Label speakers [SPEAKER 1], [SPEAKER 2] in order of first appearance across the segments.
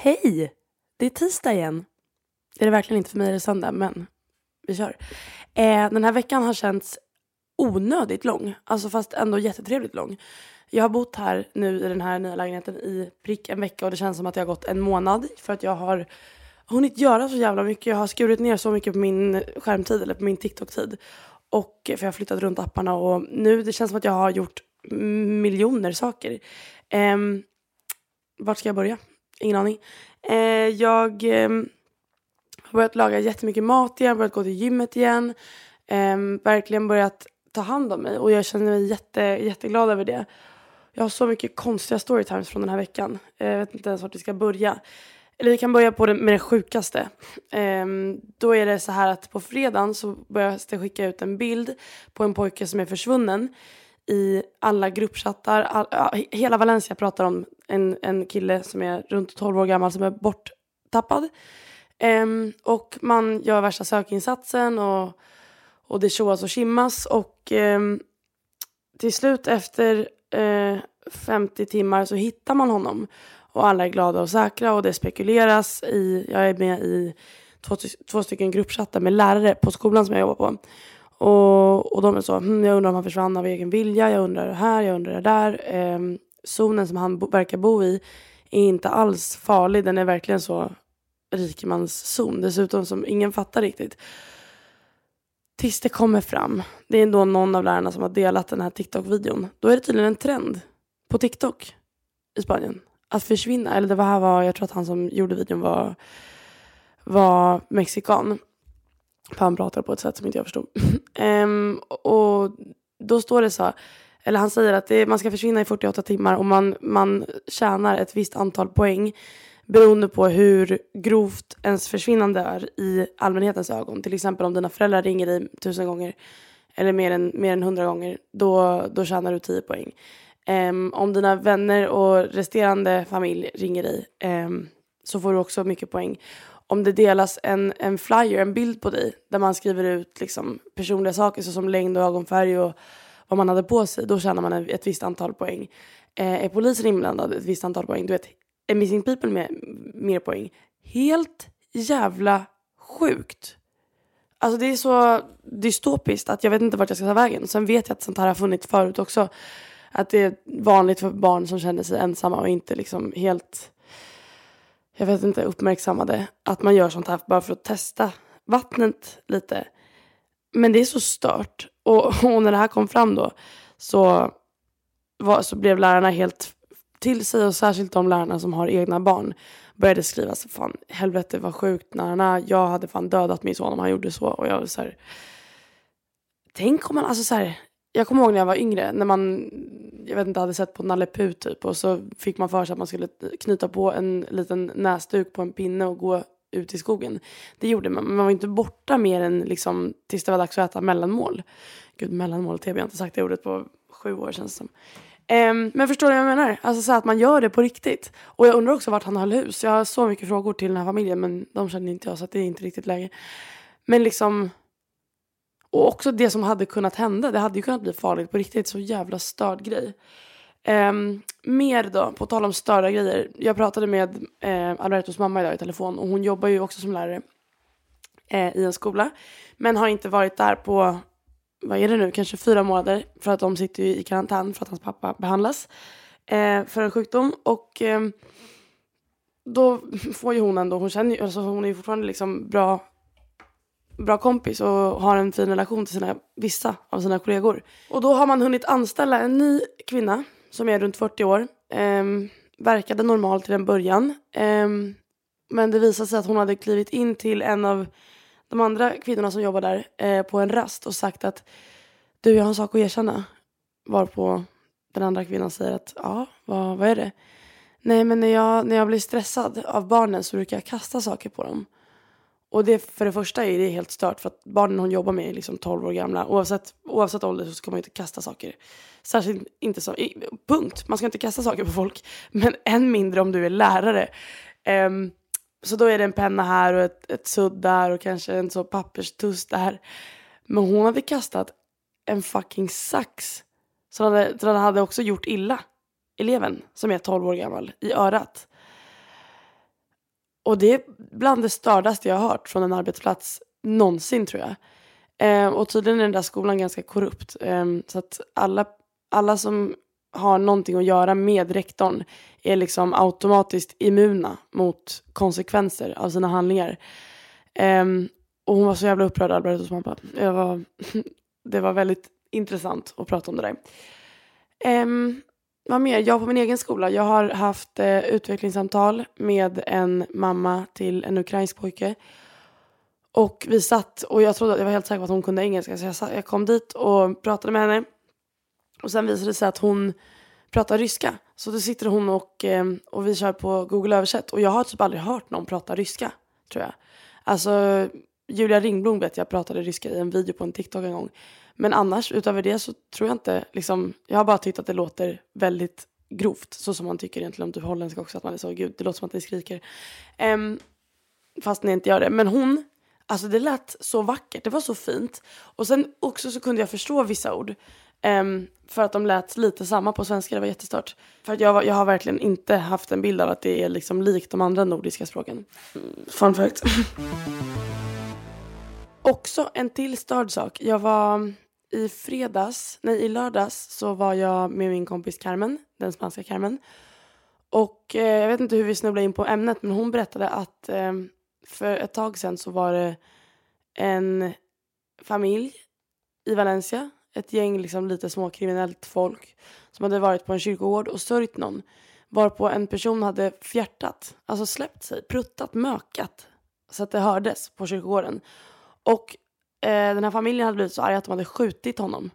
[SPEAKER 1] Hej! Det är tisdag igen. Det är det verkligen inte för mig, är det söndag, men vi kör. Eh, den här veckan har känts onödigt lång, alltså fast ändå jättetrevligt lång. Jag har bott här nu i den här nya lägenheten i prick en vecka och det känns som att jag har gått en månad för att jag har hunnit göra så jävla mycket. Jag har skurit ner så mycket på min skärmtid eller på min TikTok-tid. Och för jag har flyttat runt apparna och nu det känns som att jag har gjort miljoner saker. Eh, vart ska jag börja? Ingen aning. Eh, jag eh, har börjat laga jättemycket mat igen, börjat gå till gymmet igen. Eh, verkligen börjat ta hand om mig och jag känner mig jätte, jätteglad över det. Jag har så mycket konstiga storytimes från den här veckan. Eh, jag vet inte ens vart vi ska börja. Eller vi kan börja på det med det sjukaste. Um, då är det så här att på fredagen så började jag skicka ut en bild på en pojke som är försvunnen i alla gruppchattar. All, hela Valencia pratar om en, en kille som är runt 12 år gammal som är borttappad. Um, och man gör värsta sökinsatsen och, och det tjoas och kimmas. Och um, till slut efter eh, uh, 50 timmar så hittar man honom. Och alla är glada och säkra och det spekuleras i, jag är med i två, två stycken gruppchattar med lärare på skolan som jag jobbar på. Och, och de är så, hm, jag undrar om han försvann av egen vilja, jag undrar det här, jag undrar det där. Eh, zonen som han bo, verkar bo i är inte alls farlig, den är verkligen så rikemanszon. Dessutom som ingen fattar riktigt. Tills det kommer fram, det är då någon av lärarna som har delat den här TikTok-videon. Då är det tydligen en trend på TikTok i Spanien att försvinna. Eller det var här var, jag tror att han som gjorde videon var, var mexikan. För han pratar på ett sätt som inte jag förstod. um, och då står det så, eller han säger att det, man ska försvinna i 48 timmar och man, man tjänar ett visst antal poäng beroende på hur grovt ens försvinnande är i allmänhetens ögon. Till exempel om dina föräldrar ringer dig tusen gånger eller mer än, mer än hundra gånger, då, då tjänar du 10 poäng. Um, om dina vänner och resterande familj ringer dig um, så får du också mycket poäng om det delas en, en flyer, en bild på dig där man skriver ut liksom personliga saker såsom längd och ögonfärg och vad man hade på sig, då tjänar man ett visst antal poäng. Eh, är polisen inblandad, ett visst antal poäng. Du vet, är Missing People med mer poäng? Helt jävla sjukt. Alltså det är så dystopiskt att jag vet inte vart jag ska ta vägen. Sen vet jag att sånt här har funnits förut också. Att det är vanligt för barn som känner sig ensamma och inte liksom helt jag vet inte, uppmärksammade att man gör sånt här bara för att testa vattnet lite. Men det är så stört. Och, och när det här kom fram då så, var, så blev lärarna helt till sig och särskilt de lärarna som har egna barn började skriva så fan helvete vad sjukt lärarna, jag hade fan dödat min son om han gjorde så och jag var så här, tänk om man alltså så här, jag kommer ihåg när jag var yngre, när man jag vet inte, hade sett på Nalle Puh typ och så fick man för sig att man skulle knyta på en liten näsduk på en pinne och gå ut i skogen. Det gjorde man, men man var inte borta mer än liksom tills det var dags att äta mellanmål. Gud, mellanmål, TV, jag har inte sagt det ordet på sju år känns det som. Um, men förstår du vad jag menar? Alltså så att man gör det på riktigt. Och jag undrar också vart han höll hus. Jag har så mycket frågor till den här familjen men de känner inte jag så det är inte riktigt läge. Men liksom och också det som hade kunnat hända. Det hade ju kunnat bli farligt på riktigt. Så jävla störd grej. Um, mer då, på tal om störda grejer. Jag pratade med uh, Albertos mamma idag i telefon och hon jobbar ju också som lärare uh, i en skola. Men har inte varit där på, vad är det nu, kanske fyra månader. För att de sitter ju i karantän för att hans pappa behandlas uh, för en sjukdom. Och ehm, då får ju hon ändå, hon känner ju, alltså hon är ju fortfarande liksom bra bra kompis och har en fin relation till sina, vissa av sina kollegor. Och då har man hunnit anställa en ny kvinna som är runt 40 år. Ehm, verkade normal till en början. Ehm, men det visade sig att hon hade klivit in till en av de andra kvinnorna som jobbar där eh, på en rast och sagt att du, jag har en sak att erkänna. Varpå den andra kvinnan säger att ja, vad, vad är det? Nej, men när jag, när jag blir stressad av barnen så brukar jag kasta saker på dem. Och det för det första är det helt stört för att barnen hon jobbar med är liksom 12 år gamla. Oavsett, oavsett ålder så ska man inte kasta saker. Särskilt inte så, punkt. Man ska inte kasta saker på folk. Men än mindre om du är lärare. Um, så då är det en penna här och ett, ett sudd där och kanske en så papperstuss där. Men hon hade kastat en fucking sax. Så den hade, så den hade också gjort illa eleven som är 12 år gammal i örat. Och det är bland det stördaste jag har hört från en arbetsplats någonsin tror jag. Eh, och tydligen är den där skolan ganska korrupt. Eh, så att alla, alla som har någonting att göra med rektorn är liksom automatiskt immuna mot konsekvenser av sina handlingar. Eh, och hon var så jävla upprörd, Albertus mamma. Jag var, det var väldigt intressant att prata om det där. Ehm, vad mer? Jag på min egen skola. Jag har haft eh, utvecklingssamtal med en mamma till en ukrainsk pojke. Och vi satt och jag trodde, jag var helt säker på att hon kunde engelska så jag, satt, jag kom dit och pratade med henne. Och sen visade det sig att hon pratar ryska. Så då sitter hon och, eh, och vi kör på Google översätt. Och jag har typ aldrig hört någon prata ryska, tror jag. Alltså, Julia Ringblom vet jag pratade ryska i en video på en TikTok en gång. Men annars utöver det så tror jag inte, liksom, jag har bara tyckt att det låter väldigt grovt. Så som man tycker egentligen om typ holländska också, att man är så, gud det låter som att ni skriker. Um, fast ni inte gör det. Men hon, alltså det lät så vackert, det var så fint. Och sen också så kunde jag förstå vissa ord. Um, för att de lät lite samma på svenska, det var jättestört. För att jag, jag har verkligen inte haft en bild av att det är liksom likt de andra nordiska språken. Fun fact också en till störd sak. Jag var mm, i fredags, nej i lördags så var jag med min kompis Carmen, den spanska Carmen. Och eh, jag vet inte hur vi snubblade in på ämnet men hon berättade att eh, för ett tag sedan så var det en familj i Valencia, ett gäng liksom lite småkriminellt folk som hade varit på en kyrkogård och sörjt någon. Varpå en person hade fjärtat, alltså släppt sig, pruttat, mökat så att det hördes på kyrkogården. Och eh, den här familjen hade blivit så arg att de hade skjutit honom.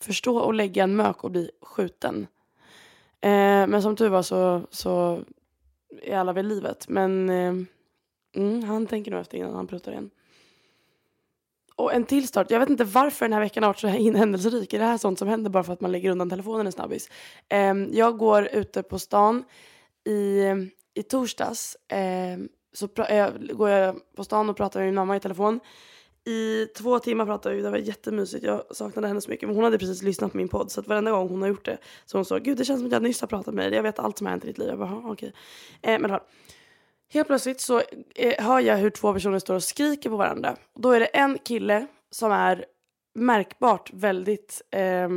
[SPEAKER 1] Förstå att lägga en mök och bli skjuten. Eh, men som tur var så, så är alla vid livet. Men eh, mm, han tänker nog efter innan han prutar igen. Och en till start. Jag vet inte varför den här veckan har varit så händelserik. Är det här sånt som händer bara för att man lägger undan telefonen en snabbis? Eh, jag går ute på stan i, i torsdags. Ehm, så eh, går jag på stan och pratar med min mamma i telefon. I två timmar pratade vi, det var jättemysigt. Jag saknade henne så mycket. Men hon hade precis lyssnat på min podd så att varenda gång hon har gjort det så hon sa gud det känns som att jag nyss har pratat med dig. Jag vet allt som har hänt i ditt liv. Jag bara okej. Eh, men Helt plötsligt så eh, hör jag hur två personer står och skriker på varandra. Då är det en kille som är märkbart väldigt eh,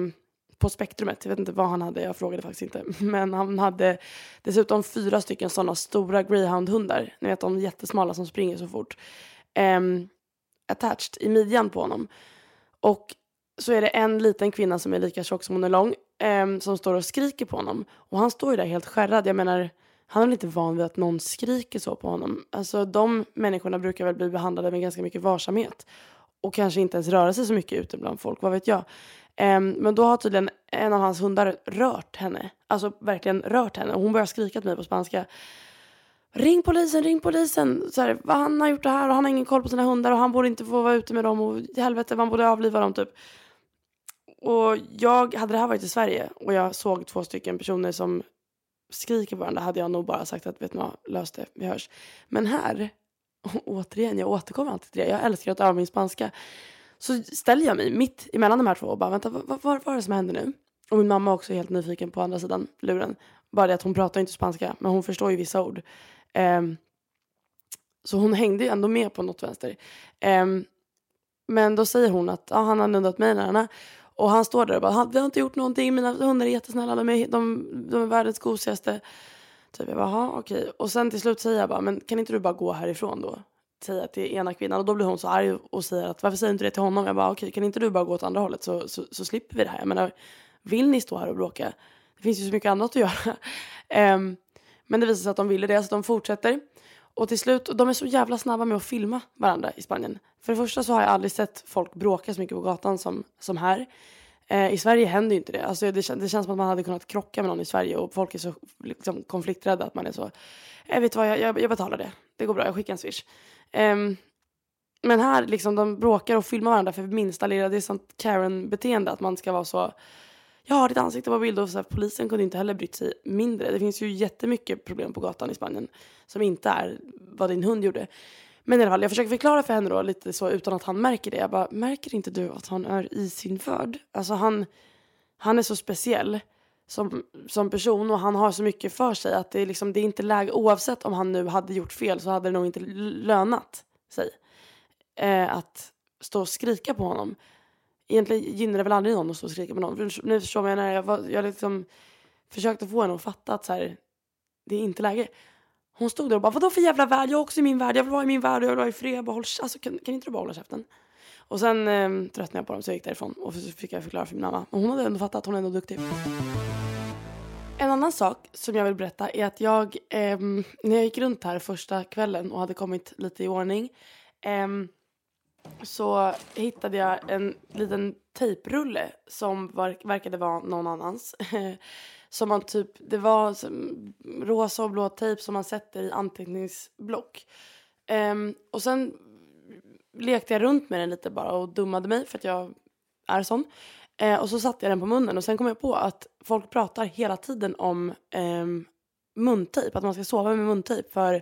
[SPEAKER 1] på spektrumet. Jag vet inte vad han hade, jag frågade faktiskt inte. Men han hade dessutom fyra stycken sådana stora greyhoundhundar. Ni vet de jättesmala som springer så fort. Um, attached i midjan på honom. Och så är det en liten kvinna som är lika tjock som hon är lång um, som står och skriker på honom. Och han står ju där helt skärrad. Jag menar, han är inte van vid att någon skriker så på honom. Alltså de människorna brukar väl bli behandlade med ganska mycket varsamhet. Och kanske inte ens röra sig så mycket ute bland folk, vad vet jag. Um, men då har tydligen en av hans hundar rört henne. Alltså verkligen rört henne. Och hon börjar skrika till mig på spanska. Ring polisen, ring polisen. Så här, han har gjort det här och han har ingen koll på sina hundar och han borde inte få vara ute med dem och helvete man borde avliva dem typ. och jag, hade det här varit i Sverige och jag såg två stycken personer som skriker på varandra hade jag nog bara sagt att vet ni vad, lös det, vi hörs. Men här, återigen, jag återkommer alltid till det, jag älskar att öva min spanska. Så ställer jag mig mitt emellan de här två och bara vänta, vad, vad, vad är det som händer nu? Och min mamma är också helt nyfiken på andra sidan luren. Bara det att hon pratar inte spanska, men hon förstår ju vissa ord. Um, så hon hängde ju ändå med på något vänster. Um, men då säger hon att ah, han har nuddat mig och han står där och bara, vi har inte gjort någonting, mina hundar är jättesnälla, de är, de, de är världens gosigaste. Typ jag bara, okej. Och sen till slut säger jag bara, men kan inte du bara gå härifrån då? Säga till ena kvinnan och då blir hon så arg och säger att varför säger inte det till honom? Jag bara, okej kan inte du bara gå åt andra hållet så, så, så slipper vi det här. Jag menar, vill ni stå här och bråka? Det finns ju så mycket annat att göra. um, men det visar sig att de ville det så de fortsätter. Och till slut, de är så jävla snabba med att filma varandra i Spanien. För det första så har jag aldrig sett folk bråka så mycket på gatan som, som här. Eh, I Sverige händer ju inte det. Alltså det, det, känns som att man hade kunnat krocka med någon i Sverige och folk är så liksom, konflikträdda att man är så, jag vet vad, jag, jag, jag betalar det. Det går bra, jag skickar en swish. Um, men här liksom, de bråkar och filmar varandra för minsta lilla, det är sånt Karen-beteende att man ska vara så jag har ditt ansikte på bild och så här, polisen kunde inte heller brytt sig mindre. Det finns ju jättemycket problem på gatan i Spanien som inte är vad din hund gjorde. Men i alla fall, jag försöker förklara för henne då lite så utan att han märker det. Jag bara, märker inte du att han är i sin värld? Alltså han, han är så speciell som, som person och han har så mycket för sig att det är, liksom, det är inte läge, oavsett om han nu hade gjort fel så hade det nog inte lönat sig eh, att stå och skrika på honom egentligen gynnar det väl aldrig någon att stå och skrika på någon. nu förstår jag när jag, var, jag liksom försökte få henne att fatta att så här, det är inte läge. Hon stod där och bara vadå för jävla värld? Jag är också i min värld. Jag vill vara i min värld och jag vill vara i fred. Bara, håll, alltså, kan, kan inte du bara hålla käften? Och sen eh, tröttnade jag på dem så jag gick därifrån och så fick jag förklara för min mamma. Och hon hade ändå fattat att hon är ändå duktig. En annan sak som jag vill berätta är att jag, eh, när jag gick runt här första kvällen och hade kommit lite i ordning eh, så hittade jag en liten tejprulle som var, verkade vara någon annans. som man typ, det var rosa och blå tejp som man sätter i anteckningsblock. Um, och sen lekte jag runt med den lite bara och dummade mig för att jag är sån. Eh, och så satte jag den på munnen och sen kom jag på att folk pratar hela tiden om eh, muntejp, att man ska sova med muntejp för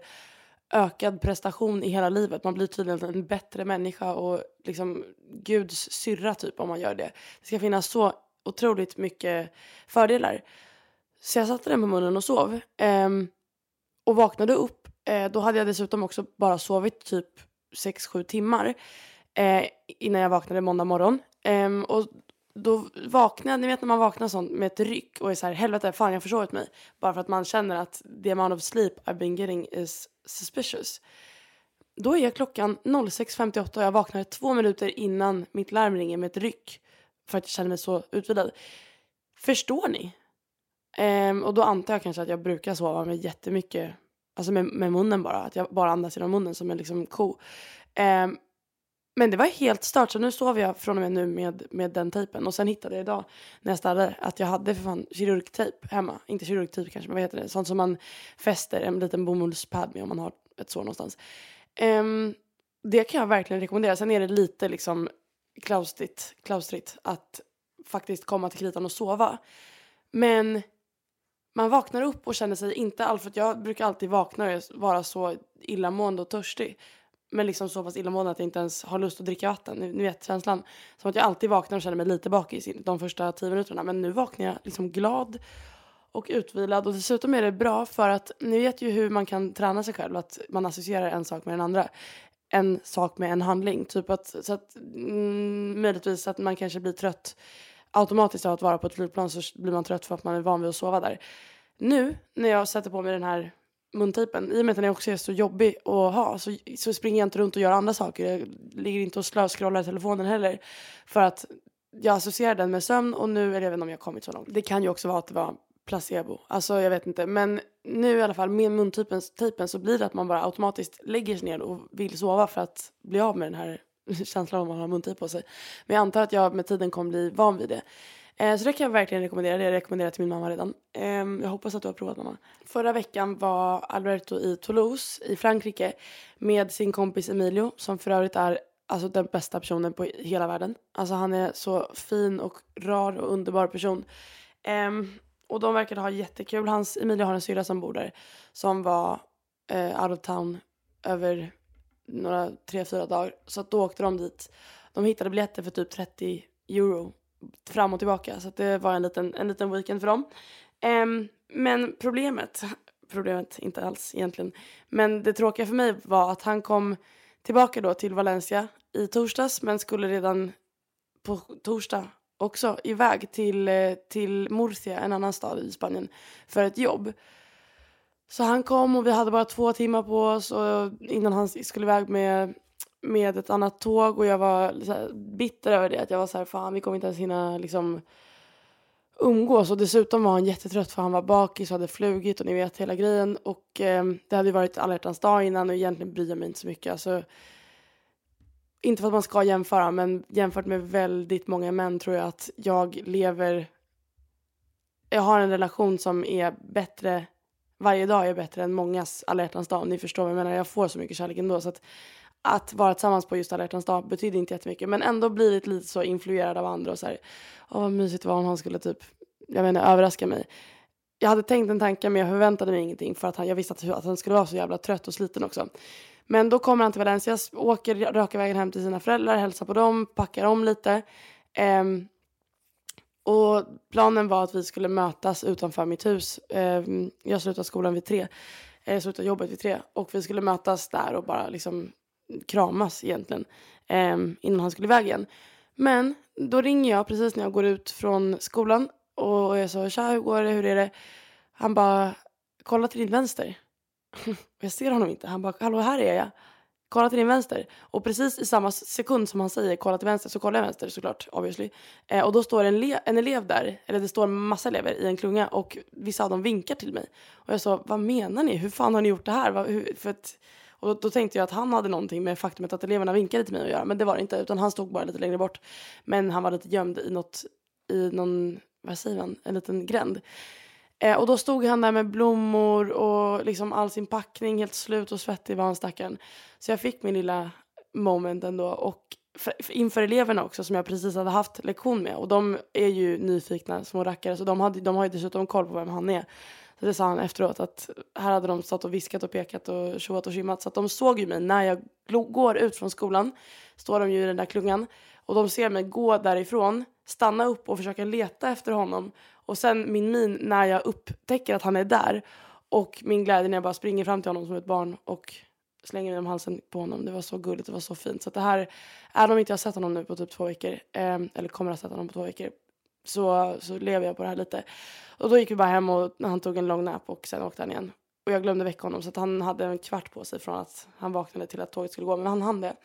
[SPEAKER 1] ökad prestation i hela livet. Man blir tydligen en bättre människa och liksom Guds syrra typ om man gör det. Det ska finnas så otroligt mycket fördelar. Så jag satte den på munnen och sov. Eh, och vaknade upp. Eh, då hade jag dessutom också bara sovit typ 6-7 timmar eh, innan jag vaknade måndag morgon. Eh, och då vaknade jag, ni vet när man vaknar sånt med ett ryck och är så här helvete fan jag har försovit mig. Bara för att man känner att the amount of sleep I've been getting is suspicious. Då är klockan 06.58 och jag vaknar två minuter innan mitt larm ringer med ett ryck. För att jag känner mig så utvilad. Förstår ni? Ehm, och då antar jag kanske att jag brukar sova med jättemycket, alltså med, med munnen bara. Att jag bara andas genom munnen som en liksom ko. Um, men det var helt stört så nu sover jag från och med nu med, med den tejpen. Och sen hittade jag idag när jag städade att jag hade för fan kirurgtejp hemma. Inte kirurgtejp kanske men vad heter det? Sånt som man fäster en liten bomullspad med om man har ett sår någonstans. Um, det kan jag verkligen rekommendera. Sen är det lite liksom klaustrigt, klaustrigt att faktiskt komma till kritan och sova. Men man vaknar upp och känner sig inte alls, för jag brukar alltid vakna och vara så illamående och törstig men liksom så pass illamående att jag inte ens har lust att dricka vatten. Ni, ni, vet känslan. Som att jag alltid vaknar och känner mig lite bakis de första tio minuterna. Men nu vaknar jag liksom glad och utvilad. Och dessutom är det bra för att ni vet ju hur man kan träna sig själv. Att man associerar en sak med den andra. En sak med en handling. Typ att, så att mm, möjligtvis att man kanske blir trött automatiskt av att vara på ett flygplan så blir man trött för att man är van vid att sova där. Nu när jag sätter på mig den här muntejpen. I och med att den också är så jobbig att ha så, så springer jag inte runt och gör andra saker. Jag ligger inte och slöskrollar i telefonen heller. För att jag associerar den med sömn och nu, eller jag vet inte om jag har kommit så långt. Det kan ju också vara att det var placebo. Alltså jag vet inte. Men nu i alla fall med muntejpen så blir det att man bara automatiskt lägger sig ner och vill sova för att bli av med den här känslan av att ha har på sig. Men jag antar att jag med tiden kommer bli van vid det. Eh, så det kan jag verkligen rekommendera. Det har jag rekommenderat till min mamma redan. Ehm, jag hoppas att du har provat mamma. Förra veckan var Alberto i Toulouse i Frankrike med sin kompis Emilio som för övrigt är alltså den bästa personen på hela världen. Alltså han är så fin och rar och underbar person. Ehm, och de verkade ha jättekul. Hans, Emilio har en syrra som bor där som var eh, out of town över några tre, fyra dagar. Så att då åkte de dit. De hittade biljetter för typ 30 euro fram och tillbaka. Så det var en liten, en liten weekend för dem. Um, men problemet, problemet inte alls egentligen, men det tråkiga för mig var att han kom tillbaka då till Valencia i torsdags men skulle redan på torsdag också iväg till, eh, till Murcia, en annan stad i Spanien, för ett jobb. Så han kom och vi hade bara två timmar på oss och innan han skulle iväg med, med ett annat tåg och jag var bitter över det. Att jag var så här, fan vi kommer inte ens hinna liksom umgås och dessutom var han jättetrött för han var bakis och hade flugit och ni vet hela grejen och eh, det hade ju varit alla hjärtans dag innan och egentligen bryr jag mig inte så mycket. Alltså, inte för att man ska jämföra men jämfört med väldigt många män tror jag att jag lever jag har en relation som är bättre varje dag är bättre än mångas alla hjärtans dag. Ni förstår vad jag menar. Jag får så mycket kärlek ändå. Så att, att vara tillsammans på just alla hjärtans dag betyder inte jättemycket. Men ändå blir lite, lite så influerad av andra och så här. Åh vad mysigt var om han skulle typ, jag menar överraska mig. Jag hade tänkt en tanke men jag förväntade mig ingenting för att han, jag visste att, att han skulle vara så jävla trött och sliten också. Men då kommer han till Valencia, åker raka vägen hem till sina föräldrar, hälsar på dem, packar om lite. Um, och planen var att vi skulle mötas utanför mitt hus. Eh, jag slutade skolan vid tre. Eh, jag slutade jobbet vid tre. Och vi skulle mötas där och bara liksom kramas egentligen. Eh, innan han skulle iväg igen. Men då ringer jag precis när jag går ut från skolan. Och jag sa tja hur går det, hur är det? Han bara kolla till din vänster. jag ser honom inte. Han bara, hallå här är jag. Kolla till din vänster. Och precis i samma sekund som han säger kolla till vänster så kollar jag vänster såklart, obviously. Eh, och då står en, en elev där, eller det står en massa elever i en klunga och vissa av dem vinkar till mig. Och jag sa, vad menar ni? Hur fan har ni gjort det här? Hur, för att, och då, då, tänkte jag att han hade någonting med faktumet att eleverna vinkade till mig att göra. Men det var det inte, utan han stod bara lite längre bort. Men han var lite gömd i något, i någon, vad säger man, en liten gränd. Eh, och då stod han där med blommor och liksom all sin packning, helt slut och svettig var han stackaren. Så jag fick min lilla moment ändå. Och för, för inför eleverna också som jag precis hade haft lektion med. Och de är ju nyfikna små rackare så de, hade, de har ju dessutom koll på vem han är. Så det sa han efteråt att här hade de stått och viskat och pekat och tjoat och skimmat. Så att de såg ju mig när jag går ut från skolan. Står de ju i den där klungan. Och de ser mig gå därifrån, stanna upp och försöka leta efter honom. Och sen min min när jag upptäcker att han är där. Och min glädje när jag bara springer fram till honom som ett barn och slänger mig om halsen på honom. Det var så gulligt, det var så fint. Så det här, även om inte jag har sett honom nu på typ två veckor, eh, eller kommer att ha sett honom på två veckor, så, så lever jag på det här lite. Och då gick vi bara hem och han tog en lång nap och sen åkte han igen. Och jag glömde väcka honom så att han hade en kvart på sig från att han vaknade till att tåget skulle gå. Men han hann det.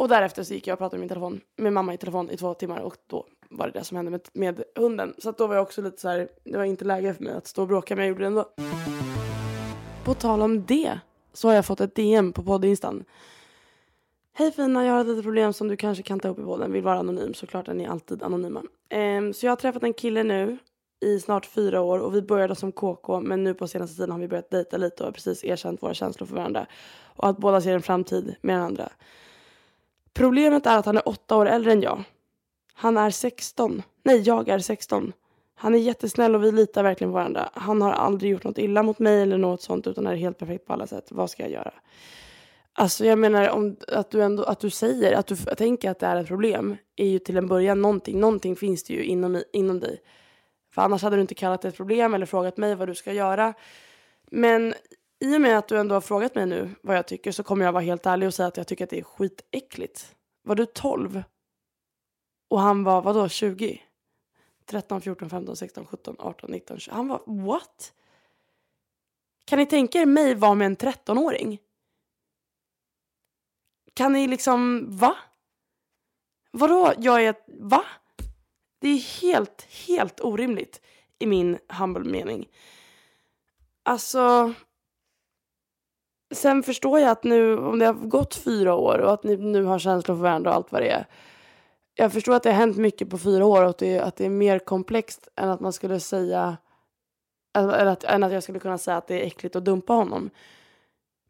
[SPEAKER 1] Och därefter så gick jag och pratade med min telefon, med mamma i telefon i två timmar och då var det det som hände med, med hunden. Så att då var jag också lite så här, det var inte läge för mig att stå och bråka men jag gjorde det ändå. På tal om det så har jag fått ett DM på poddinstan. Hej fina, jag har ett litet problem som du kanske kan ta upp i podden. Vill vara anonym, såklart är ni alltid anonyma. Um, så jag har träffat en kille nu i snart fyra år och vi började som KK men nu på senaste tiden har vi börjat dejta lite och har precis erkänt våra känslor för varandra. Och att båda ser en framtid med den andra. Problemet är att han är åtta år äldre än jag. Han är 16. Nej, jag är 16. Han är jättesnäll och vi litar verkligen på varandra. Han har aldrig gjort något illa mot mig eller något sånt utan är helt perfekt på alla sätt. Vad ska jag göra? Alltså jag menar om, att, du ändå, att du säger att du tänker att det är ett problem är ju till en början någonting. Någonting finns det ju inom, inom dig. För annars hade du inte kallat det ett problem eller frågat mig vad du ska göra. Men i och med att du ändå har frågat mig nu vad jag tycker så kommer jag vara helt ärlig och säga att jag tycker att det är skitäckligt. Var du 12? Och han var vadå 20? 13, 14, 15, 16, 17, 18, 19, 20. Han var what? Kan ni tänka er mig vara med en 13-åring? Kan ni liksom, va? Vadå, jag är, va? Det är helt, helt orimligt i min humble mening. Alltså, sen förstår jag att nu, om det har gått fyra år och att ni nu har känslor för varandra och allt vad det är. Jag förstår att det har hänt mycket på fyra år och att det, att det är mer komplext än att man skulle säga, eller att, än att jag skulle kunna säga att det är äckligt att dumpa honom.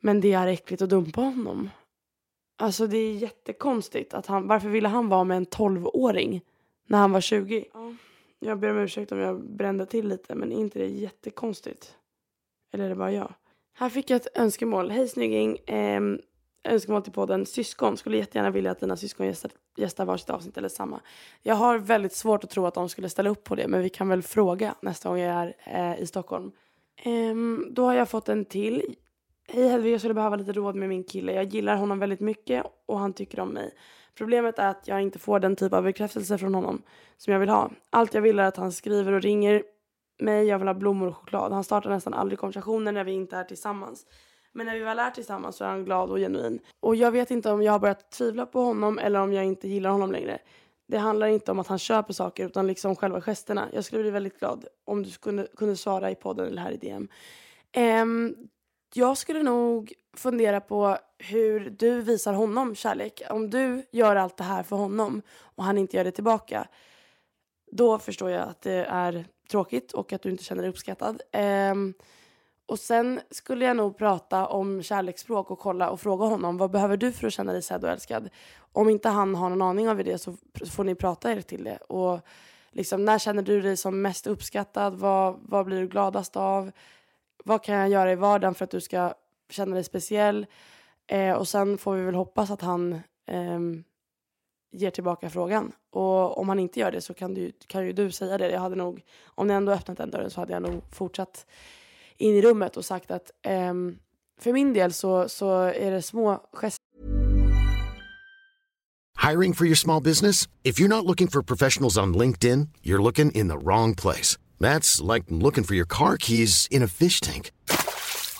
[SPEAKER 1] Men det är äckligt att dumpa honom. Alltså det är jättekonstigt att han, varför ville han vara med en 12-åring när han var 20? Ja. Jag ber om ursäkt om jag brände till lite men är inte det jättekonstigt? Eller är det bara jag? Här fick jag ett önskemål. Hej snygging. Eh, önskemål till podden. Syskon. Skulle jättegärna vilja att dina syskon gästar, gästar varsitt avsnitt eller samma. Jag har väldigt svårt att tro att de skulle ställa upp på det. Men vi kan väl fråga nästa gång jag är eh, i Stockholm. Eh, då har jag fått en till. Hej Hedvig, jag skulle behöva lite råd med min kille. Jag gillar honom väldigt mycket och han tycker om mig. Problemet är att jag inte får den typ av bekräftelse från honom som jag vill ha. Allt jag vill är att han skriver och ringer mig, jag vill ha blommor och choklad. Han startar nästan aldrig konversationer när vi inte är tillsammans. Men när vi väl är tillsammans så är han glad och genuin. Och jag vet inte om jag har börjat tvivla på honom eller om jag inte gillar honom längre. Det handlar inte om att han köper saker utan liksom själva gesterna. Jag skulle bli väldigt glad om du kunde, kunde svara i podden eller här i DM. Um, ehm, jag skulle nog fundera på hur du visar honom kärlek. Om du gör allt det här för honom och han inte gör det tillbaka. Då förstår jag att det är tråkigt och att du inte känner dig uppskattad. Um, och sen skulle jag nog prata om kärleksspråk och kolla och fråga honom vad behöver du för att känna dig sedd och älskad. Om inte han har någon aning om det så får ni prata er till det. Och liksom, när känner du dig som mest uppskattad? Vad, vad blir du gladast av? Vad kan jag göra i vardagen för att du ska känna dig speciell? Eh, och sen får vi väl hoppas att han eh, ger tillbaka frågan. Och om han inte gör det så kan, du, kan ju du säga det. Jag hade nog, om ni ändå öppnat den dörren så hade jag nog fortsatt in i rummet och sagt att um, för min del så, så är det små gester.
[SPEAKER 2] Hiring for your small business? If you're not looking for professionals on LinkedIn, you're looking in the wrong place. That's like looking for your car keys in a fish tank.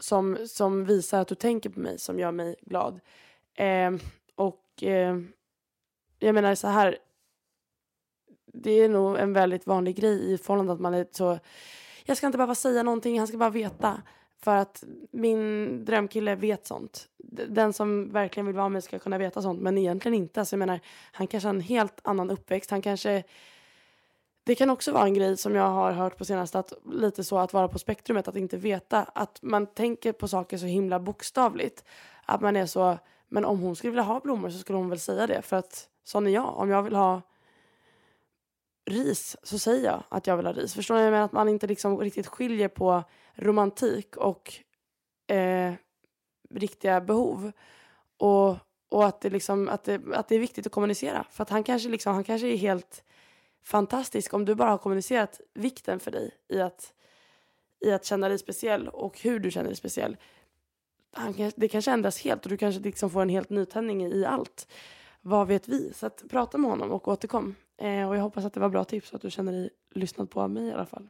[SPEAKER 1] Som, som visar att du tänker på mig, som gör mig glad. Eh, och eh, jag menar så här, det är nog en väldigt vanlig grej i förhållande att man är så, jag ska inte behöva säga någonting, han ska bara veta. För att min drömkille vet sånt. Den som verkligen vill vara med ska kunna veta sånt. Men egentligen inte. Alltså jag menar, han kanske har en helt annan uppväxt. Han kanske... Det kan också vara en grej som jag har hört på senaste. Att lite så att vara på spektrumet. Att inte veta. Att man tänker på saker så himla bokstavligt. Att man är så... Men om hon skulle vilja ha blommor så skulle hon väl säga det. För att sån är jag. Om jag vill ha ris så säger jag att jag vill ha ris. Förstår ni? Jag menar att man inte liksom riktigt skiljer på romantik och eh, riktiga behov. Och, och att, det liksom, att, det, att det är viktigt att kommunicera. För att han kanske, liksom, han kanske är helt fantastisk om du bara har kommunicerat vikten för dig i att, i att känna dig speciell och hur du känner dig speciell. Han, det kanske ändras helt och du kanske liksom får en helt nytändning i, allt. Vad vet vi? Så att prata med honom och återkom. Eh, och jag hoppas att det var bra tips och att du känner dig lyssnad på av mig i alla fall.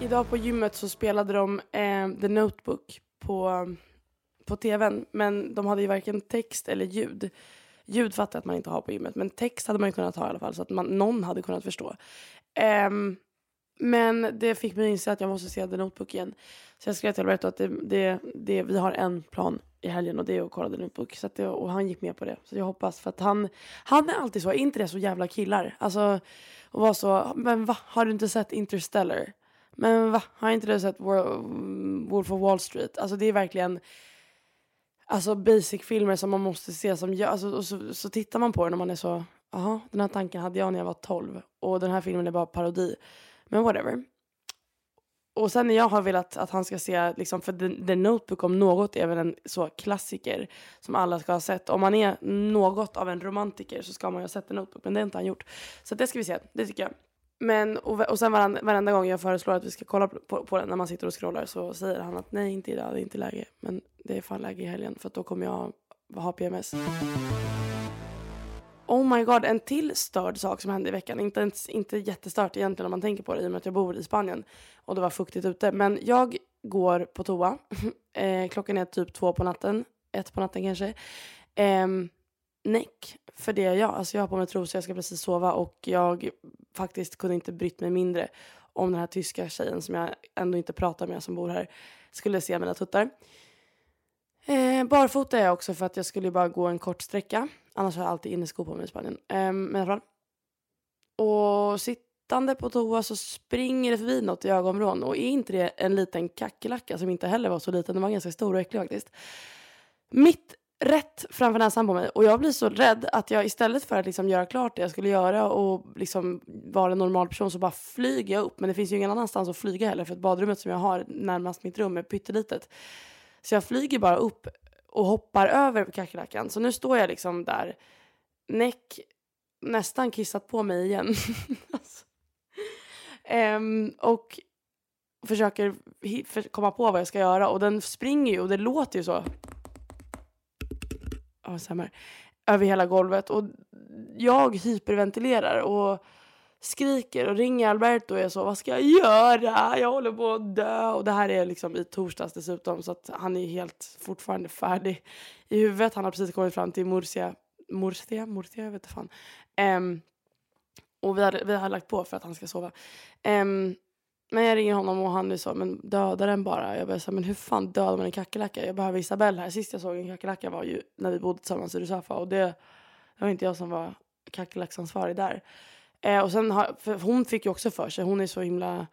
[SPEAKER 1] Idag på gymmet så spelade de eh, The Notebook på, på tvn. Men de hade ju varken text eller ljud. Ljud fattar jag att man inte har på gymmet. Men text hade man ju kunnat ha i alla fall. Så att man, någon hade kunnat förstå. Um, men det fick mig att inse att jag måste se The Notebook igen. Så jag skrev till Alberto att det, det, det, vi har en plan i helgen och det är att kolla The Notebook. Så det, och han gick med på det. Så jag hoppas för att han, han är alltid så, är inte det så jävla killar? Alltså, och var så, men va, har du inte sett Interstellar? Men va, har inte du sett Wolf of Wall Street? Alltså det är verkligen alltså basic-filmer som man måste se som jag, alltså, och så, så tittar man på den och man är så, jaha, den här tanken hade jag när jag var 12 och den här filmen är bara parodi. Men whatever. Och sen när jag har velat att han ska se, liksom, för The, The Notebook om något är väl en så klassiker som alla ska ha sett. Om man är något av en romantiker så ska man ju ha sett The Notebook, men det har inte han gjort. Så det ska vi se, det tycker jag. Men, och, och sen varenda, varenda gång jag föreslår att vi ska kolla på, på den när man sitter och scrollar så säger han att nej inte idag, det är inte läge. Men det är fan läge i helgen för att då kommer jag ha PMS. Oh my god, en till störd sak som hände i veckan. Inte, inte jättestört egentligen om man tänker på det i och med att jag bor i Spanien och det var fuktigt ute. Men jag går på toa. eh, klockan är typ två på natten, ett på natten kanske. Eh, näck för det jag. Alltså jag har på mig trosor, jag ska precis sova och jag faktiskt kunde inte brytt mig mindre om den här tyska tjejen som jag ändå inte pratar med som bor här skulle se mina tuttar. Eh, barfota är jag också för att jag skulle bara gå en kort sträcka. Annars har jag alltid inneskor på mig i Spanien. Eh, men i alla fall. Och sittande på toa så springer det förbi något i ögonvrån. Och är inte det en liten kackerlacka som inte heller var så liten. Den var ganska stor och äcklig faktiskt. Mitt rätt framför näsan på mig. Och jag blir så rädd att jag istället för att liksom göra klart det jag skulle göra och liksom vara en normal person så bara flyger jag upp. Men det finns ju ingen annanstans att flyga heller för att badrummet som jag har närmast mitt rum är pyttelitet. Så jag flyger bara upp och hoppar över kackerlackan. Så nu står jag liksom där, näck nästan kissat på mig igen. alltså. um, och försöker komma på vad jag ska göra och den springer ju och det låter ju så. ASMR. Över hela golvet och jag hyperventilerar och skriker och ringer Alberto och är så, vad ska jag göra? Jag håller på att dö. Och det här är liksom i torsdags dessutom så att han är helt fortfarande färdig i huvudet. Han har precis kommit fram till Murcia, Murcia, Murcia, jag vet inte fan. Um, och vi har, vi har lagt på för att han ska sova. Um, men jag ringer honom och han är så, men döda den bara. Jag bara så men hur fan dödar man en kackerlacka? Jag behöver Isabelle här. Sist jag såg en kackerlacka var ju när vi bodde tillsammans i Rusafa och det, det var inte jag som var kackerlacksansvarig där. Eh, och sen har, för hon fick ju också för sig, hon är så himla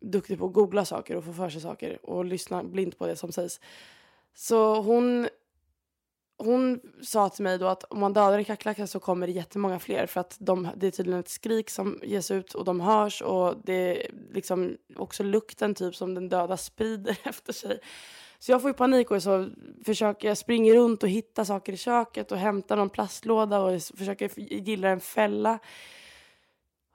[SPEAKER 1] duktig på att googla saker och få för sig saker och lyssna blint på det som sägs. Så hon, hon sa till mig då att om man dödar en kackerlacka så kommer det jättemånga fler för att de, det är tydligen ett skrik som ges ut och de hörs och det är liksom också lukten typ som den döda sprider efter sig. Så jag får ju panik och så försöker jag springa runt och hitta saker i köket och hämta någon plastlåda och försöker gilla en fälla.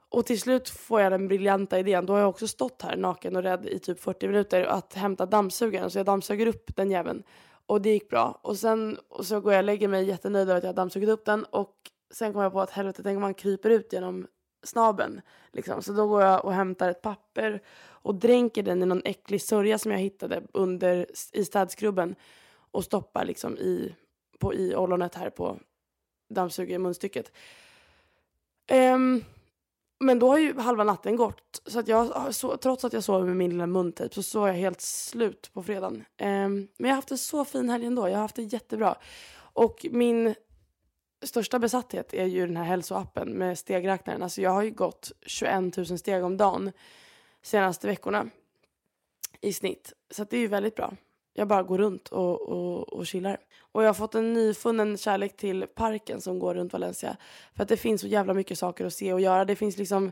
[SPEAKER 1] Och till slut får jag den briljanta idén, då har jag också stått här naken och rädd i typ 40 minuter, att hämta dammsugaren. Så jag dammsuger upp den jäveln. Och det gick bra. Och sen och så går jag och lägger mig jättenöjd över att jag har dammsugit upp den. Och sen kommer jag på att helvete, tänk om man kryper ut genom snaben. Liksom. Så då går jag och hämtar ett papper och dränker den i någon äcklig sörja som jag hittade under, i städskrubben. Och stoppar liksom i, på, i ollonet här på dammsugarmunstycket. Um, men då har ju halva natten gått. Så att jag, så, trots att jag sov med min lilla muntejp så sover jag helt slut på fredagen. Um, men jag har haft en så fin helg ändå. Jag har haft det jättebra. Och min största besatthet är ju den här hälsoappen med stegräknaren. Alltså jag har ju gått 21 000 steg om dagen senaste veckorna i snitt. Så det är ju väldigt bra. Jag bara går runt och, och, och chillar. Och jag har fått en nyfunnen kärlek till parken som går runt Valencia. För att det finns så jävla mycket saker att se och göra. Det finns liksom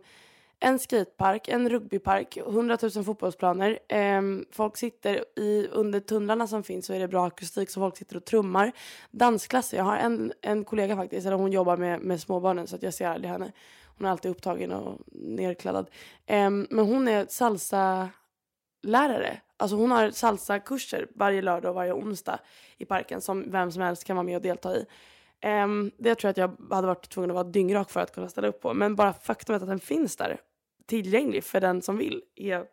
[SPEAKER 1] en skatepark, en rugbypark, 100 000 fotbollsplaner. Ehm, folk sitter i, under tunnlarna som finns så är det bra akustik så folk sitter och trummar. Dansklasser, jag har en, en kollega faktiskt, eller hon jobbar med, med småbarnen så att jag ser aldrig henne. Hon är alltid upptagen och nerkladdad. Ehm, men hon är salsa lärare. Alltså hon har salsakurser varje lördag och varje onsdag i parken som vem som helst kan vara med och delta i. Um, det tror jag att jag hade varit tvungen att vara dyngrak för att kunna ställa upp på. Men bara faktumet att den finns där tillgänglig för den som vill är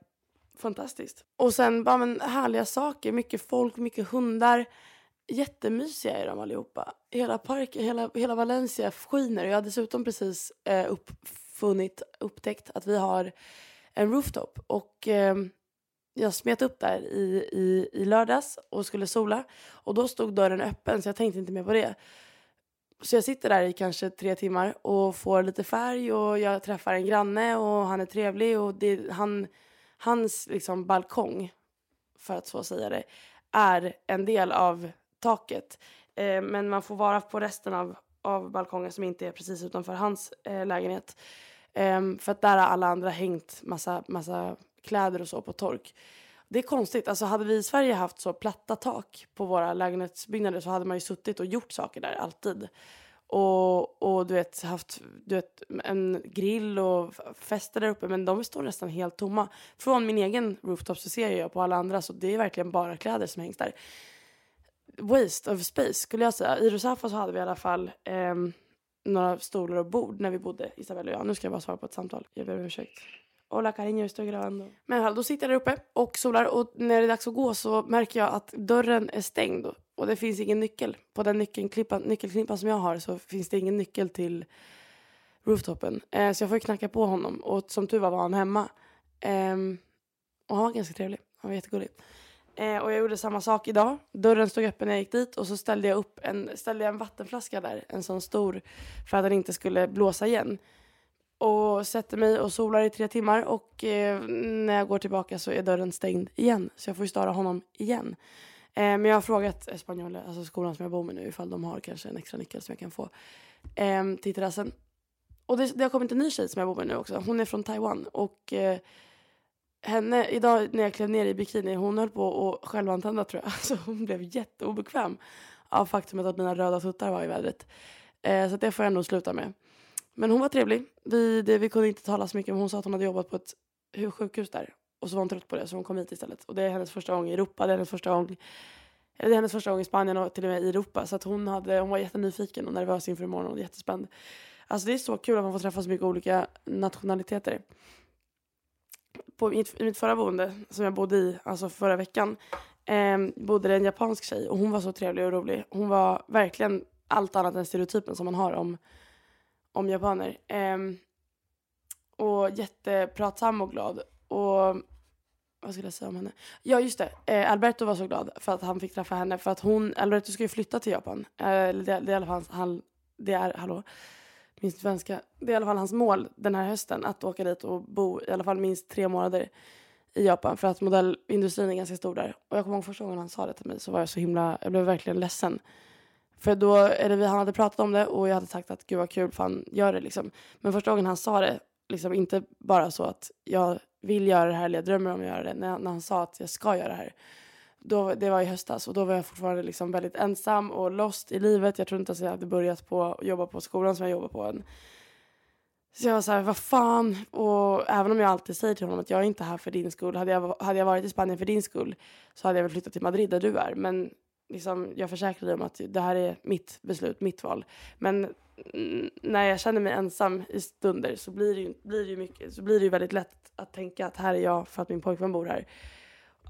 [SPEAKER 1] fantastiskt. Och sen bara men, härliga saker, mycket folk, mycket hundar. Jättemysiga är de allihopa. Hela parken, hela, hela Valencia skiner. Jag har dessutom precis eh, uppfunnit, upptäckt att vi har en rooftop. Och eh, jag smet upp där i, i, i lördags och skulle sola. Och då stod dörren öppen så jag tänkte inte mer på det. Så jag sitter där i kanske tre timmar och får lite färg och jag träffar en granne och han är trevlig och det, han, hans liksom balkong, för att så säga det, är en del av taket. Eh, men man får vara på resten av, av balkongen som inte är precis utanför hans eh, lägenhet. Eh, för att där har alla andra hängt massa, massa kläder och så på tork. Det är konstigt. Alltså hade vi i Sverige haft så platta tak på våra lägenhetsbyggnader så hade man ju suttit och gjort saker där alltid. Och, och du vet, haft du vet, en grill och fester där uppe. Men de står nästan helt tomma. Från min egen rooftop så ser jag på alla andra så det är verkligen bara kläder som hängs där. Waste of space skulle jag säga. I Rosafa så hade vi i alla fall eh, några stolar och bord när vi bodde, Isabella och jag. Nu ska jag bara svara på ett samtal. Jag ber om ursäkt. Hola cariño, estoy grabando. Men då sitter jag där uppe och solar och när det är dags att gå så märker jag att dörren är stängd och det finns ingen nyckel. På den nyckelknippan, nyckelknippan som jag har så finns det ingen nyckel till rooftopen. Eh, så jag får knacka på honom och som tur var var han hemma. Eh, och han var ganska trevlig. Han var jättegullig. Eh, och jag gjorde samma sak idag. Dörren stod öppen när jag gick dit och så ställde jag upp en, ställde jag en vattenflaska där, en sån stor, för att den inte skulle blåsa igen. Och sätter mig och solar i tre timmar och eh, när jag går tillbaka så är dörren stängd igen. Så jag får ju störa honom igen. Eh, men jag har frågat Espanola, alltså skolan som jag bor med nu, ifall de har kanske en extra nyckel som jag kan få eh, till terrassen. Och det, det har kommit en ny tjej som jag bor med nu också. Hon är från Taiwan och eh, henne, idag när jag klev ner i bikini, hon höll på att självantända tror jag. Alltså hon blev jätteobekväm av faktumet att mina röda tuttar var i vädret. Eh, så det får jag nog sluta med. Men hon var trevlig. Vi, det, vi kunde inte tala så mycket men hon sa att hon hade jobbat på ett sjukhus där. Och så var hon trött på det så hon kom hit istället. Och det är hennes första gång i Europa. Det är hennes första gång, det är hennes första gång i Spanien och till och med i Europa. Så att hon, hade, hon var jättenyfiken och nervös inför imorgon och jättespänd. Alltså det är så kul att man får träffa så mycket olika nationaliteter på mitt, i mitt förra boende som jag bodde i, alltså förra veckan, eh, bodde det en japansk tjej och hon var så trevlig och rolig. Hon var verkligen allt annat än stereotypen som man har om, om japaner. Um, och jättepratsam och glad. Och vad skulle jag säga om henne? Ja just det, eh, Alberto var så glad för att han fick träffa henne för att hon, Alberto ska ju flytta till Japan. Eh, det, det, är i alla fall han, det är, hallå? minst svenska. Det är i alla fall hans mål den här hösten att åka dit och bo i alla fall minst tre månader i Japan för att modellindustrin är ganska stor där. Och jag kommer ihåg första gången han sa det till mig så var jag så himla, jag blev verkligen ledsen. För då, eller han hade pratat om det och jag hade sagt att gud vad kul fan gör det liksom. Men första gången han sa det, liksom inte bara så att jag vill göra det här eller jag drömmer om att göra det. När, när han sa att jag ska göra det här då, det var i höstas och då var jag fortfarande liksom väldigt ensam och lost i livet. Jag tror inte att jag hade börjat på att jobba på skolan som jag jobbar på än. Så jag var så här, vad fan. Och även om jag alltid säger till honom att jag är inte här för din skull. Hade jag, hade jag varit i Spanien för din skull så hade jag väl flyttat till Madrid där du är. Men liksom, jag försäkrar dig om att det här är mitt beslut, mitt val. Men när jag känner mig ensam i stunder så blir det ju, blir det ju, mycket, så blir det ju väldigt lätt att tänka att här är jag för att min pojkvän bor här.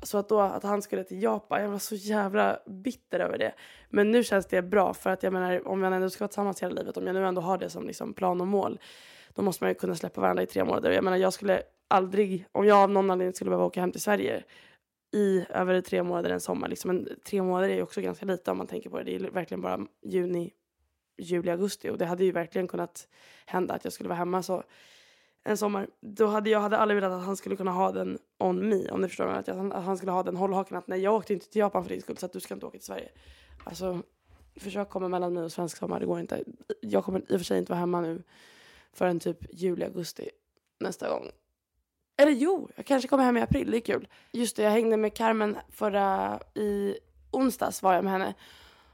[SPEAKER 1] Så att då att han skulle till Japan, jag var så jävla bitter över det. Men nu känns det bra för att jag menar om jag ändå ska vara tillsammans hela livet, om jag nu ändå har det som liksom plan och mål. Då måste man ju kunna släppa varandra i tre månader. Jag menar jag skulle aldrig, om jag av någon anledning skulle behöva åka hem till Sverige i över tre månader en sommar. Liksom Men tre månader är ju också ganska lite om man tänker på det. Det är verkligen bara juni, juli, augusti. Och det hade ju verkligen kunnat hända att jag skulle vara hemma så en sommar. Då hade jag hade aldrig velat att han skulle kunna ha den on me. Om du förstår mig. Att, jag, att han skulle ha den hållhaken att nej jag åkte inte till Japan för din skull så att du ska inte åka till Sverige. Alltså försök komma mellan mig och svensk sommar. Det går inte. Jag kommer i och för sig inte vara hemma nu förrän typ juli, augusti nästa gång. Eller jo, jag kanske kommer hem i april. Det är kul. Just det, jag hängde med Carmen förra i onsdags var jag med henne.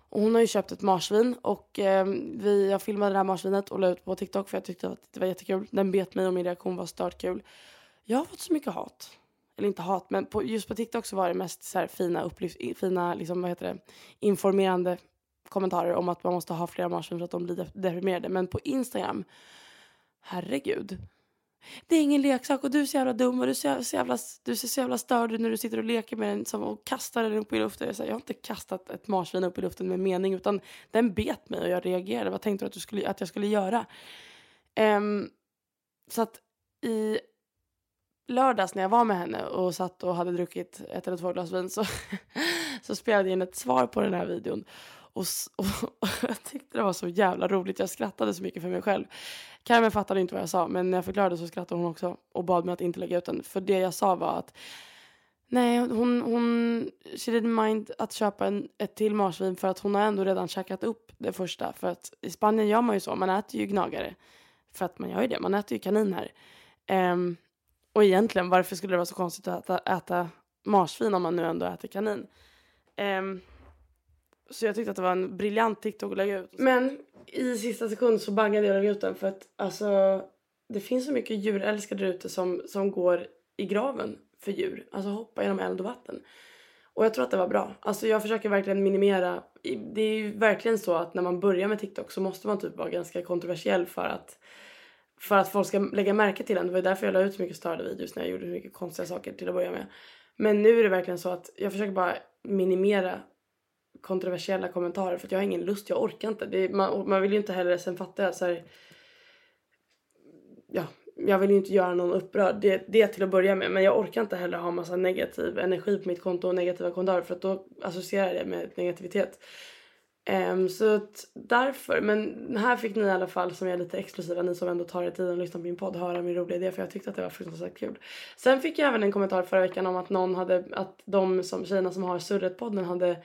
[SPEAKER 1] Och hon har ju köpt ett marsvin och eh, vi, jag filmade det här marsvinet och la ut på TikTok för jag tyckte att det var jättekul. Den bet mig och min reaktion var stört kul. Jag har fått så mycket hat. Eller inte hat, men på, just på TikTok så var det mest så fina, upplyft, fina liksom, vad heter det, informerande kommentarer om att man måste ha flera marsvin för att de blir deprimerade. Men på Instagram, herregud det är ingen leksak och du är så jävla dum och du ser så jävla, du ser så jävla störd ut när du sitter och leker med den som, och kastar den upp i luften. Jag, här, jag har inte kastat ett marsvin upp i luften med mening utan den bet mig och jag reagerade. Vad tänkte du att, du skulle, att jag skulle göra? Um, så att i lördags när jag var med henne och satt och hade druckit ett eller två glas vin så, så spelade jag in ett svar på den här videon. Och, och, och, jag tyckte det var så jävla roligt. Jag skrattade så mycket för mig själv. Carmen fattade inte vad jag sa men när jag förklarade så skrattade hon också och bad mig att inte lägga ut den. För det jag sa var att nej, hon, hon she didn't mind att köpa en, ett till marsvin för att hon har ändå redan käkat upp det första. För att i Spanien gör man ju så, man äter ju gnagare. För att man gör ju det, man äter ju kanin här. Um, och egentligen, varför skulle det vara så konstigt att äta, äta marsvin om man nu ändå äter kanin? Um, så jag tyckte att det var en briljant TikTok att lägga ut. Men i sista sekund så bangade jag ut den för att alltså det finns så mycket djurälskare ute som, som går i graven för djur. Alltså hoppa genom eld och vatten. Och jag tror att det var bra. Alltså jag försöker verkligen minimera. Det är ju verkligen så att när man börjar med TikTok så måste man typ vara ganska kontroversiell för att för att folk ska lägga märke till en. Det var därför jag la ut så mycket störda videos när jag gjorde så mycket konstiga saker till att börja med. Men nu är det verkligen så att jag försöker bara minimera kontroversiella kommentarer för att jag har ingen lust, jag orkar inte. Det man, man vill ju inte heller, sen fattar jag så här, ja, jag vill ju inte göra någon upprörd, det, det till att börja med. Men jag orkar inte heller ha massa negativ energi på mitt konto och negativa kommentarer för att då associerar jag det med negativitet. Um, så att därför, men här fick ni i alla fall som är lite exklusiva, ni som ändå tar er tiden och lyssnar på min podd, höra min roliga idé för jag tyckte att det var fruktansvärt kul. Sen fick jag även en kommentar förra veckan om att någon hade, att de som, tjejerna som har Surret-podden hade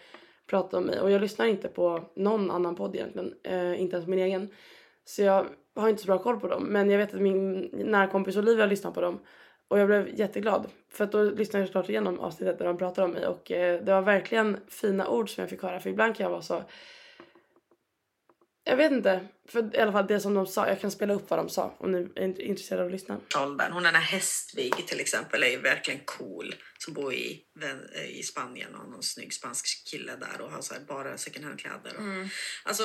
[SPEAKER 1] prata om mig. Och jag lyssnar inte på någon annan podd egentligen, eh, inte ens min egen. Så jag har inte så bra koll på dem. Men jag vet att min nära kompis Olivia lyssnar på dem. Och jag blev jätteglad. För att då lyssnade jag såklart igenom avsnittet där de pratade om mig. Och eh, det var verkligen fina ord som jag fick höra. För ibland kan jag vara så jag vet inte, för i alla fall det som de sa, jag kan spela upp vad de sa om ni är intresserade av att lyssna.
[SPEAKER 3] Åldern. Hon den här Hästvig till exempel är ju verkligen cool som bor i, i Spanien och har någon snygg spansk kille där och har så bara second hand kläder. Och, mm. Alltså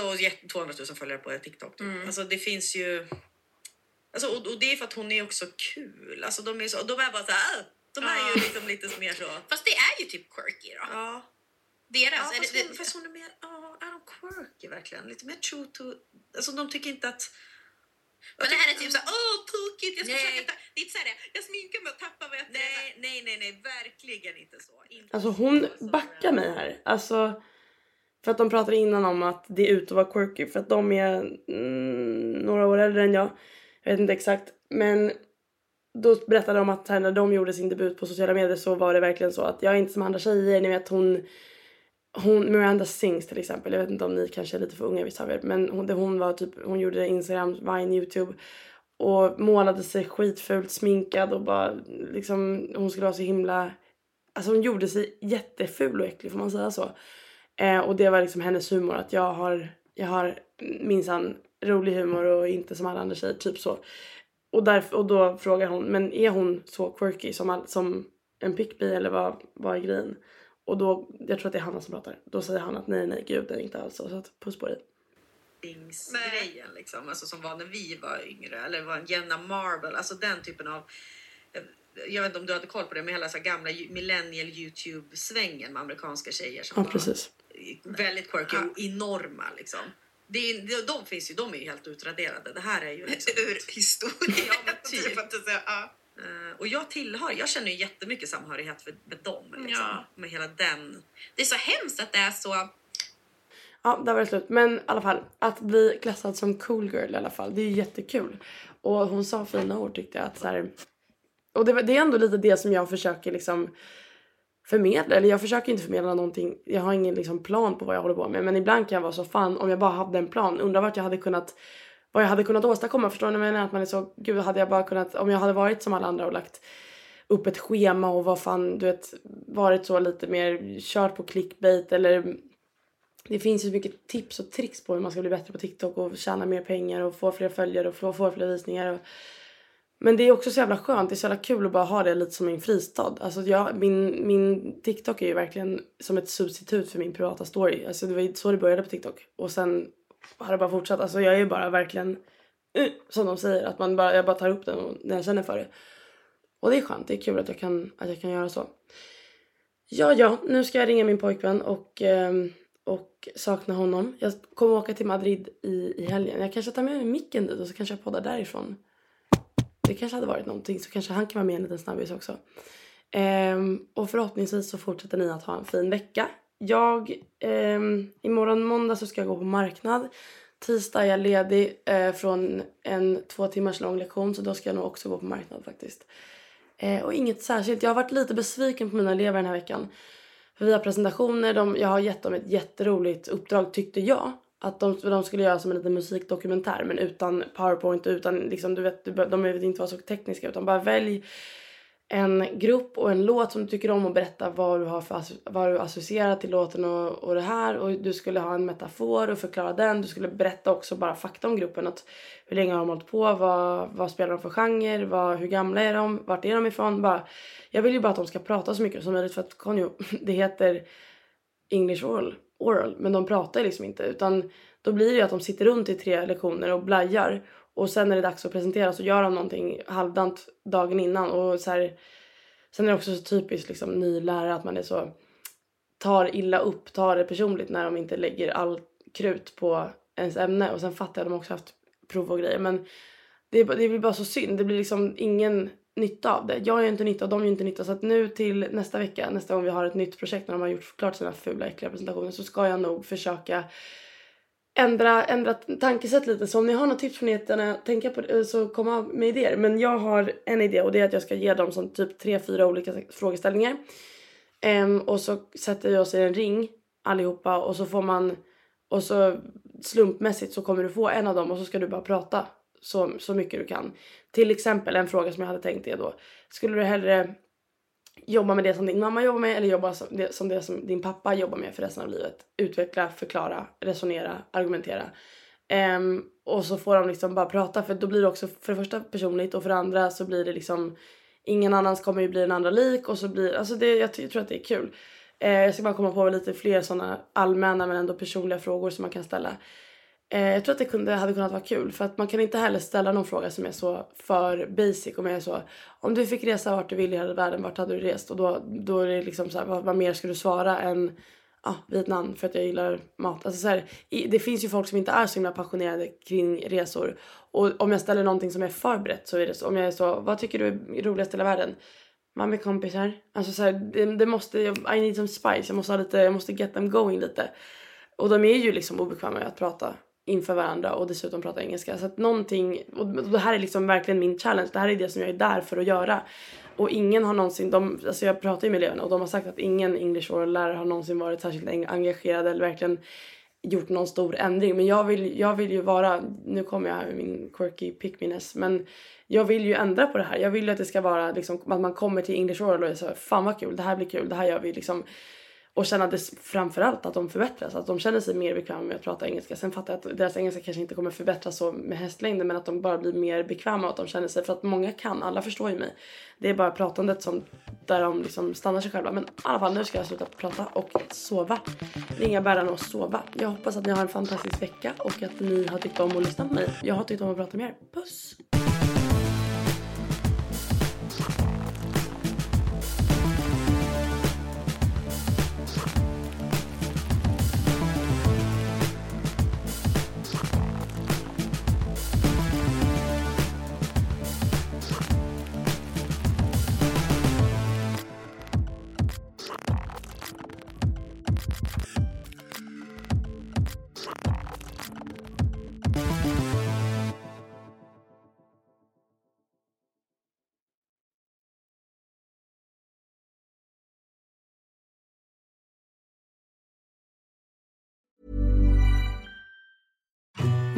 [SPEAKER 3] 200 000 följare på TikTok. Typ. Mm. Alltså det finns ju Alltså, och, och, det är för att hon är också kul. Alltså, de är så, och de är bara så här, äh, de är ju liksom lite mer så.
[SPEAKER 4] Fast det är ju typ quirky då.
[SPEAKER 3] Ja.
[SPEAKER 4] Deras.
[SPEAKER 3] Ja, fast,
[SPEAKER 4] det,
[SPEAKER 3] hon, fast hon är mer, ja, är de quirky verkligen? Lite mer true to, alltså de tycker inte att
[SPEAKER 4] men det här är typ såhär, åh tokigt, jag ska nej. försöka ta... Det är inte såhär, jag sminkar mig och tappar vad jag
[SPEAKER 3] nej, nej, nej, nej, verkligen inte så. Inte
[SPEAKER 1] alltså hon backar mig här. Alltså, för att de pratade innan om att det är ut att vara quirky för att de är mm, några år äldre än jag. Jag vet inte exakt. Men då berättade de att här, när de gjorde sin debut på sociala medier så var det verkligen så att jag är inte som andra tjejer. Ni vet hon, hon Miranda Sings till exempel. Jag vet inte om ni kanske är lite för unga vissa av er. Men hon, hon var typ, hon gjorde Instagram, Vine, Youtube. Och målade sig skitfult sminkad och bara liksom hon skulle vara så himla Alltså hon gjorde sig jätteful och äcklig får man säga så. Eh, och det var liksom hennes humor att jag har, jag har minsann rolig humor och inte som alla andra tjejer, typ så. Och, därför, och då frågar hon, men är hon så quirky som, all, som en pickbee eller vad, vad är grejen? Och då, jag tror att det är Hanna som pratar. Då säger han att nej, nej, gud, det är inte alls så. Så att puss på dig.
[SPEAKER 3] grejen liksom, alltså som var när vi var yngre, eller var en Jenna Marble, alltså den typen av jag vet inte om du hade koll på det, med hela så gamla millennial Youtube-svängen med amerikanska tjejer som
[SPEAKER 1] ja, precis.
[SPEAKER 3] var väldigt quirky och enorma liksom. Det är, de finns ju, de är ju helt utraderade. Det här är ju liksom...
[SPEAKER 4] Ur historien. ja, men typ.
[SPEAKER 3] typ. Uh, och jag tillhör, jag känner ju jättemycket samhörighet för, med dem. Liksom, ja. Med hela den.
[SPEAKER 4] Det är så hemskt att det är så.
[SPEAKER 1] Ja, där var det slut. Men i alla fall, att bli klassad som cool girl i alla fall, det är ju jättekul. Och hon sa fina ord tyckte jag. Att så här, och det, det är ändå lite det som jag försöker liksom förmedla. Eller jag försöker inte förmedla någonting. Jag har ingen liksom plan på vad jag håller på med. Men ibland kan jag vara så fan om jag bara hade en plan. Undrar vart jag hade kunnat vad jag hade kunnat åstadkomma. Förstår ni vad jag menar? Att man är så, gud hade jag bara kunnat, om jag hade varit som alla andra och lagt upp ett schema och vad fan, du vet, varit så lite mer kört på clickbait eller det finns ju så mycket tips och tricks på hur man ska bli bättre på TikTok och tjäna mer pengar och få fler följare och få, få fler visningar. Och, men det är också så jävla skönt, det är så jävla kul att bara ha det lite som min fristad. Alltså jag, min, min TikTok är ju verkligen som ett substitut för min privata story. Alltså det var ju så det började på TikTok. Och sen har det bara fortsatt. Alltså jag är ju bara verkligen, uh, som de säger, att man bara, jag bara tar upp den när jag känner för det. Och det är skönt, det är kul att jag kan, att jag kan göra så. Ja, ja, nu ska jag ringa min pojkvän och, ehm, och sakna honom. Jag kommer åka till Madrid i, i helgen. Jag kanske tar med mig micken dit och så kanske jag poddar därifrån. Det kanske hade varit någonting så kanske han kan vara med en liten snabbis också. Um, och förhoppningsvis så fortsätter ni att ha en fin vecka. Jag, eh, imorgon måndag så ska jag gå på marknad. Tisdag är jag ledig eh, från en två timmars lång lektion så då ska jag nog också gå på marknad faktiskt. Eh, och inget särskilt. Jag har varit lite besviken på mina elever den här veckan. För vi har presentationer, de, jag har gett dem ett jätteroligt uppdrag tyckte jag. Att de, de skulle göra som en liten musikdokumentär men utan powerpoint utan liksom du vet, de behöver inte vara så tekniska utan bara välj en grupp och en låt som du tycker om och berätta vad du har för vad du associerar till låten och, och det här och du skulle ha en metafor och förklara den. Du skulle berätta också bara fakta om gruppen. Att hur länge har de hållit på? Vad, vad spelar de för genre? Vad, hur gamla är de? Vart är de ifrån? Bara, jag vill ju bara att de ska prata så mycket som möjligt för att Konjo, det heter English oral, oral men de pratar liksom inte utan då blir det ju att de sitter runt i tre lektioner och blajar och sen när det är dags att presentera så gör de någonting halvdant dagen innan. Och så här, sen är det också så typiskt liksom, ny lärare att man är så tar illa upp, tar det personligt när de inte lägger all krut på ens ämne. Och sen fattar jag att de också haft prov och grejer. Men det, det blir bara så synd. Det blir liksom ingen nytta av det. Jag gör inte nytta och de gör inte nytta. Så att nu till nästa vecka, nästa gång vi har ett nytt projekt när de har gjort klart sina fula äckliga presentationer så ska jag nog försöka ändra, ändra tankesätt lite. Så om ni har något tips får ni gärna tänka på det, eh, så komma med idéer. Men jag har en idé och det är att jag ska ge dem som typ tre, fyra olika frågeställningar. Um, och så sätter vi oss i en ring allihopa och så får man och så slumpmässigt så kommer du få en av dem och så ska du bara prata så, så mycket du kan. Till exempel en fråga som jag hade tänkt är då. Skulle du hellre jobba med det som din mamma jobbar med eller jobba som det, som det som din pappa jobbar med för resten av livet. Utveckla, förklara, resonera, argumentera. Um, och så får de liksom bara prata för då blir det också för det första personligt och för det andra så blir det liksom ingen annans kommer ju bli den andra lik och så blir alltså det jag, jag tror att det är kul. Uh, jag ska bara komma på lite fler sådana allmänna men ändå personliga frågor som man kan ställa. Eh, jag tror att det kunde, hade kunnat vara kul för att man kan inte heller ställa någon fråga som är så för basic. Om jag är så, om du fick resa vart du vill i hela världen, vart hade du rest? Och då, då är det liksom så här, vad, vad mer ska du svara än ah, Vietnam för att jag gillar mat. Alltså så här, i, det finns ju folk som inte är så himla passionerade kring resor. Och om jag ställer någonting som är förberett så är det så. Om jag är så, vad tycker du är roligast i hela världen? Man med kompisar. Alltså så här, det, det måste, I need some spice. Jag måste ha lite, jag måste get them going lite. Och de är ju liksom obekväma med att prata inför varandra och dessutom prata engelska. Så att någonting, och det här är liksom verkligen min challenge. Det här är det som jag är där för att göra. Och ingen har någonsin, de, alltså jag pratar ju med eleverna och de har sagt att ingen English lärare har någonsin varit särskilt engagerad eller verkligen gjort någon stor ändring. Men jag vill, jag vill ju vara, nu kommer jag här med min quirky pickminess, men jag vill ju ändra på det här. Jag vill ju att det ska vara liksom att man kommer till English oral och är så fan vad kul, det här blir kul, det här gör vi liksom och känna det framförallt att de förbättras, att de känner sig mer bekväma med att prata engelska. Sen fattar jag att deras engelska kanske inte kommer förbättras så med hästlängden men att de bara blir mer bekväma och att de känner sig, för att många kan, alla förstår ju mig. Det är bara pratandet som, där de liksom stannar sig själva. Men i alla fall nu ska jag sluta prata och sova. Ringa bärarna och sova. Jag hoppas att ni har en fantastisk vecka och att ni har tyckt om att lyssna på mig. Jag har tyckt om att prata med er. Puss!